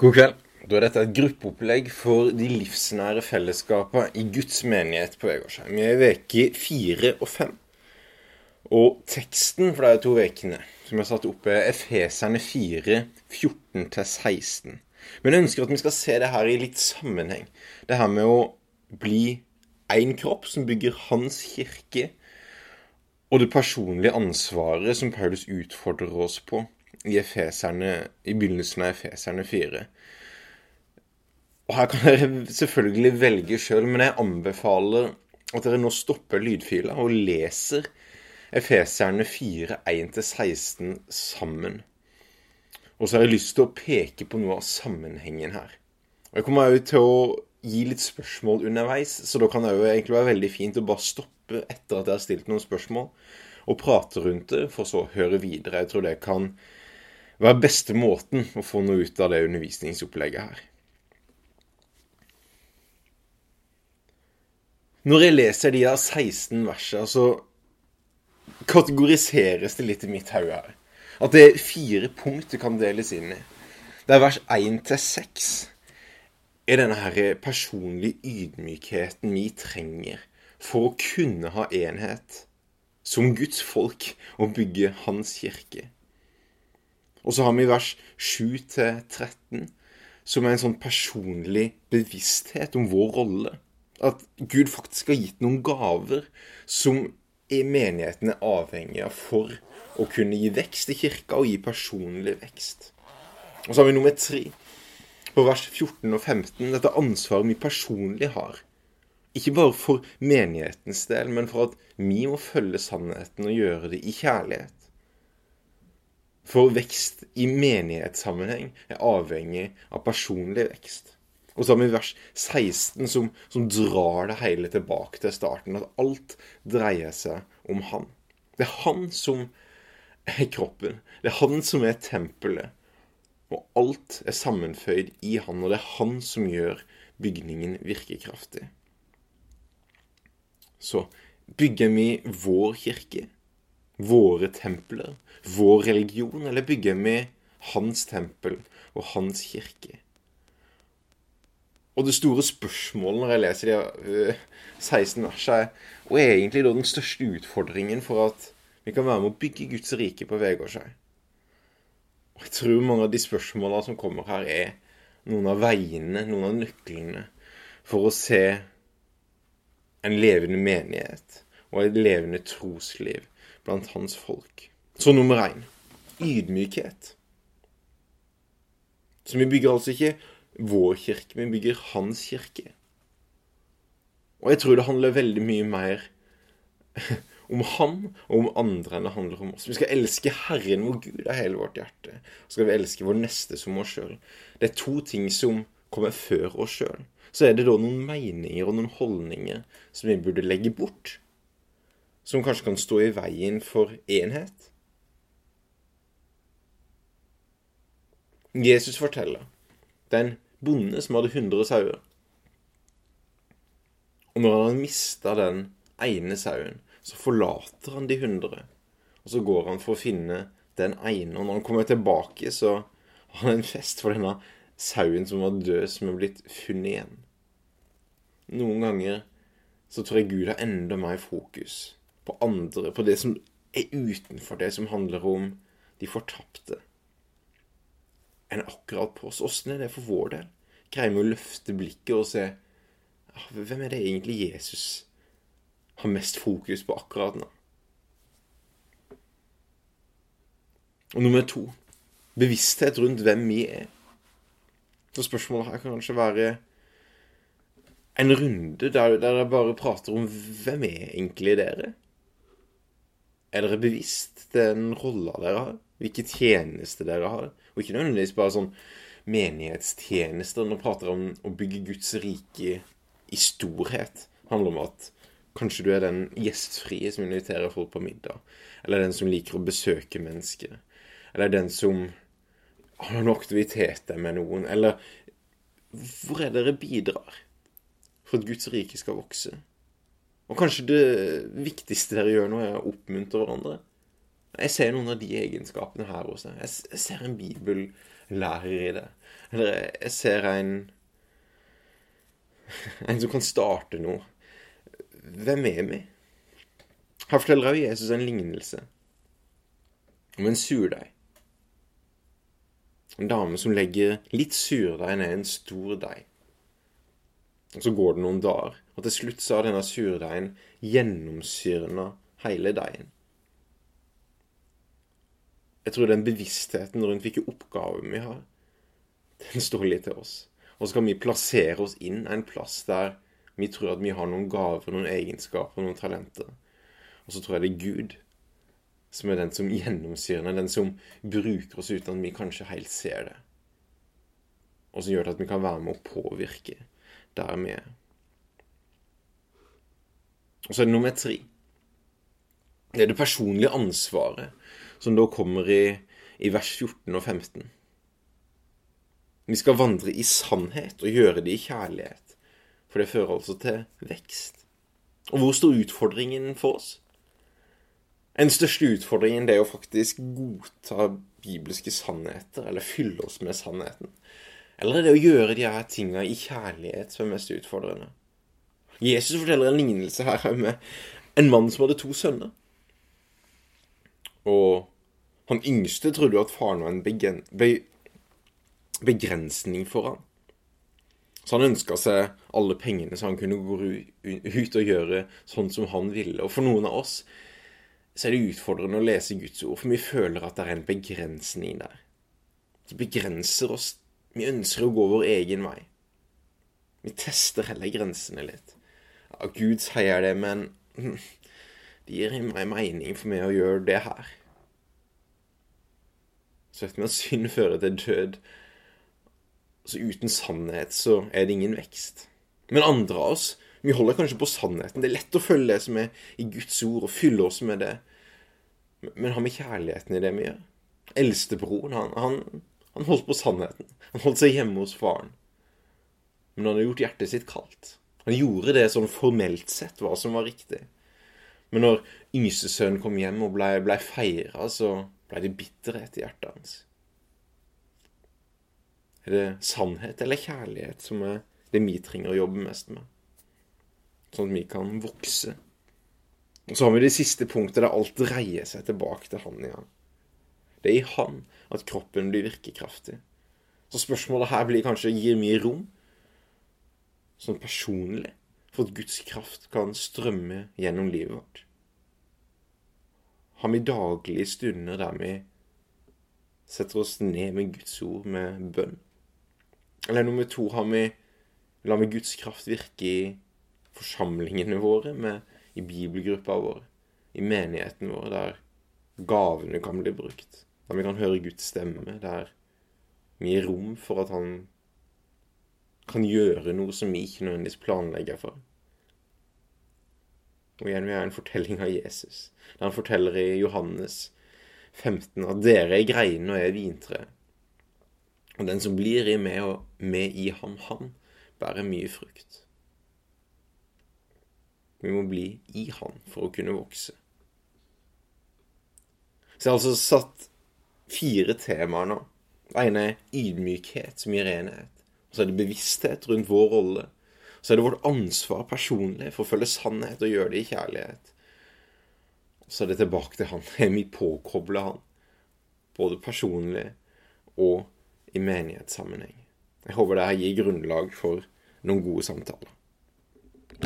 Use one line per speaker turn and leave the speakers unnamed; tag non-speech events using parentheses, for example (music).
God kveld. Da er dette et gruppeopplegg for de livsnære fellesskapene i Guds menighet på Vegårshei. Vi er i uke fire og fem. Og teksten for de to ukene som jeg har satt opp, er Efeserne 4, 14-16. Men jeg ønsker at vi skal se det her i litt sammenheng. Det her med å bli én kropp som bygger hans kirke, og det personlige ansvaret som Paulus utfordrer oss på i, Efeserne, i begynnelsen av Efeserne 4. Og Her kan dere selvfølgelig velge sjøl, men jeg anbefaler at dere nå stopper lydfila og leser Efeserne 4, 1-16 sammen. Og så har jeg lyst til å peke på noe av sammenhengen her. Og Jeg kommer òg til å gi litt spørsmål underveis, så da kan det jo egentlig være veldig fint å bare stoppe etter at jeg har stilt noen spørsmål, og prate rundt det, for så å høre videre. Jeg tror det kan være beste måten å få noe ut av det undervisningsopplegget her. Når jeg leser de her 16 versene, så kategoriseres det litt i mitt hode her. At det er fire punkt det kan deles inn i. Det er vers 1 til 6 er denne her personlige ydmykheten vi trenger for å kunne ha enhet som Guds folk og bygge Hans kirke. Og så har vi vers 7-13, som er en sånn personlig bevissthet om vår rolle. At Gud faktisk har gitt noen gaver som menigheten er avhengig av for å kunne gi vekst i kirka og gi personlig vekst. Og så har vi nummer tre, på vers 14 og 15, dette ansvaret vi personlig har. Ikke bare for menighetens del, men for at vi må følge sannheten og gjøre det i kjærlighet. For vekst i menighetssammenheng er avhengig av personlig vekst. Og så har vi vers 16 som, som, drar det hele tilbake til starten. At alt dreier seg om han. Det er han som er kroppen. Det er han som er tempelet. Og alt er sammenføyd i han, og det er han som gjør bygningen virkekraftig. Så bygger vi vår kirke, våre templer, vår religion, eller bygger vi hans tempel og hans kirke? Og det store spørsmålet når jeg leser de 16 versene, er hva er egentlig da den største utfordringen for at vi kan være med å bygge Guds rike på Vegårshei? Og jeg tror mange av de spørsmålene som kommer her, er noen av veiene, noen av nøklene, for å se en levende menighet og et levende trosliv blant hans folk. Så nummer én ydmykhet. Så vi bygger altså ikke vår kirke, vi bygger hans kirke. Og jeg tror det handler veldig mye mer (laughs) om han og om andre enn det handler om oss. Vi skal elske Herren vår Gud av hele vårt hjerte. Så skal vi elske vår neste som oss sjøl. Det er to ting som kommer før oss sjøl. Så er det da noen meninger og noen holdninger som vi burde legge bort. Som kanskje kan stå i veien for enhet. Jesus forteller det er en bonde som hadde 100 sauer. Og når han har mista den ene sauen, så forlater han de 100. Og så går han for å finne den ene. Og når han kommer tilbake, så har han en fest for denne sauen som var død, som er blitt funnet igjen. Noen ganger så tror jeg Gud har enda mer fokus på andre, på det som er utenfor det som handler om de fortapte enn akkurat på oss. Åssen er det for vår del? Greier vi å løfte blikket og se ah, Hvem er det egentlig Jesus har mest fokus på akkurat nå? Og nummer to bevissthet rundt hvem vi er. Så spørsmålet her kan kanskje være en runde der, der dere bare prater om hvem er egentlig dere? Er dere bevisst den rolla dere har? Hvilke tjenester dere har? Og ikke nødvendigvis bare sånn menighetstjenester. Nå prater om å bygge Guds rike i storhet. Handler om at kanskje du er den gjestfrie som inviterer folk på middag. Eller den som liker å besøke mennesker. Eller den som har noen aktiviteter med noen. Eller hvor er dere bidrar for at Guds rike skal vokse? Og kanskje det viktigste dere gjør nå, er å oppmuntre hverandre. Jeg ser noen av de egenskapene her deg. Jeg ser en bibellærer i det. Eller jeg ser en En som kan starte noe. Hvem er vi? Her forteller også Jesus en lignelse om en surdeig. En dame som legger litt surdeig ned i en stor deig. Og Så går det noen dager, og til slutt så har denne surdeigen gjennomsyrna hele deigen. Jeg tror den bevisstheten rundt hvilke oppgaver vi har, den står litt til oss. Og så kan vi plassere oss inn en plass der vi tror at vi har noen gaver, noen egenskaper, noen talenter. Og så tror jeg det er Gud som er den som gjennomsyrer den som bruker oss uten at vi kanskje helt ser det. Og som gjør det at vi kan være med å påvirke der vi er. Og så er det nummer tre. Det er det personlige ansvaret, som da kommer i, i vers 14 og 15. Vi skal vandre i sannhet og gjøre det i kjærlighet, for det fører altså til vekst. Og hvor står utfordringen for oss? Den største utfordringen det er å faktisk godta bibelske sannheter, eller fylle oss med sannheten. Eller er det å gjøre de her tinga i kjærlighet som er mest utfordrende? Jesus forteller en lignelse her med en mann som hadde to sønner. Og han yngste trodde jo at faren var en begrensning for han. Så han ønska seg alle pengene så han kunne gå ut og gjøre sånn som han ville. Og for noen av oss så er det utfordrende å lese Guds ord, for vi føler at det er en begrensning der. Det begrenser oss. Vi ønsker å gå vår egen vei. Vi tester heller grensene litt. Ja, Gud sier det, men (laughs) det gir meg mening for meg å gjøre det her. Så vet vi at synd fører til død. Så uten sannhet så er det ingen vekst. Men andre av oss, vi holder kanskje på sannheten. Det er lett å følge det som er i Guds ord, og fylle oss med det. Men har vi kjærligheten i det vi gjør? Eldstebroren, han, han, han holdt på sannheten. Han holdt seg hjemme hos faren. Men han har gjort hjertet sitt kaldt. Han gjorde det sånn formelt sett, hva som var riktig. Men når yngstesønnen kom hjem og ble, ble feira, så ble det bitterhet i hjertet hans. Er det sannhet eller kjærlighet som er det vi trenger å jobbe mest med? Sånn at vi kan vokse. Og så har vi det siste punktet der alt dreier seg tilbake til han igjen. Det er i han at kroppen blir virkekraftig. Så spørsmålet her blir kanskje gir vi rom, sånn personlig, for at Guds kraft kan strømme gjennom livet vårt? Har vi daglige stunder der vi setter oss ned med Guds ord med bønn? Eller nummer to, har vi lar vi Guds kraft virke i forsamlingene våre, med, i bibelgruppa vår, i menigheten vår, der gavene kan bli brukt, der vi kan høre Guds stemme, der vi gir rom for at Han kan gjøre noe som vi ikke nødvendigvis planlegger for. Og igjen vi har en fortelling av Jesus, der han forteller i Johannes 15 at dere er greinene og jeg er vintreet. Og den som blir i meg og med i ham, han bærer mye frukt. Vi må bli i han for å kunne vokse. Så jeg har altså satt fire temaer nå. Det ene er ydmykhet som gir renhet. Så er det bevissthet rundt vår rolle så er det vårt ansvar personlig for å følge sannhet og gjøre det i kjærlighet. Og så er det tilbake til han. Vi påkobla han? Både personlig og i menighetssammenheng. Jeg håper det her gir grunnlag for noen gode samtaler.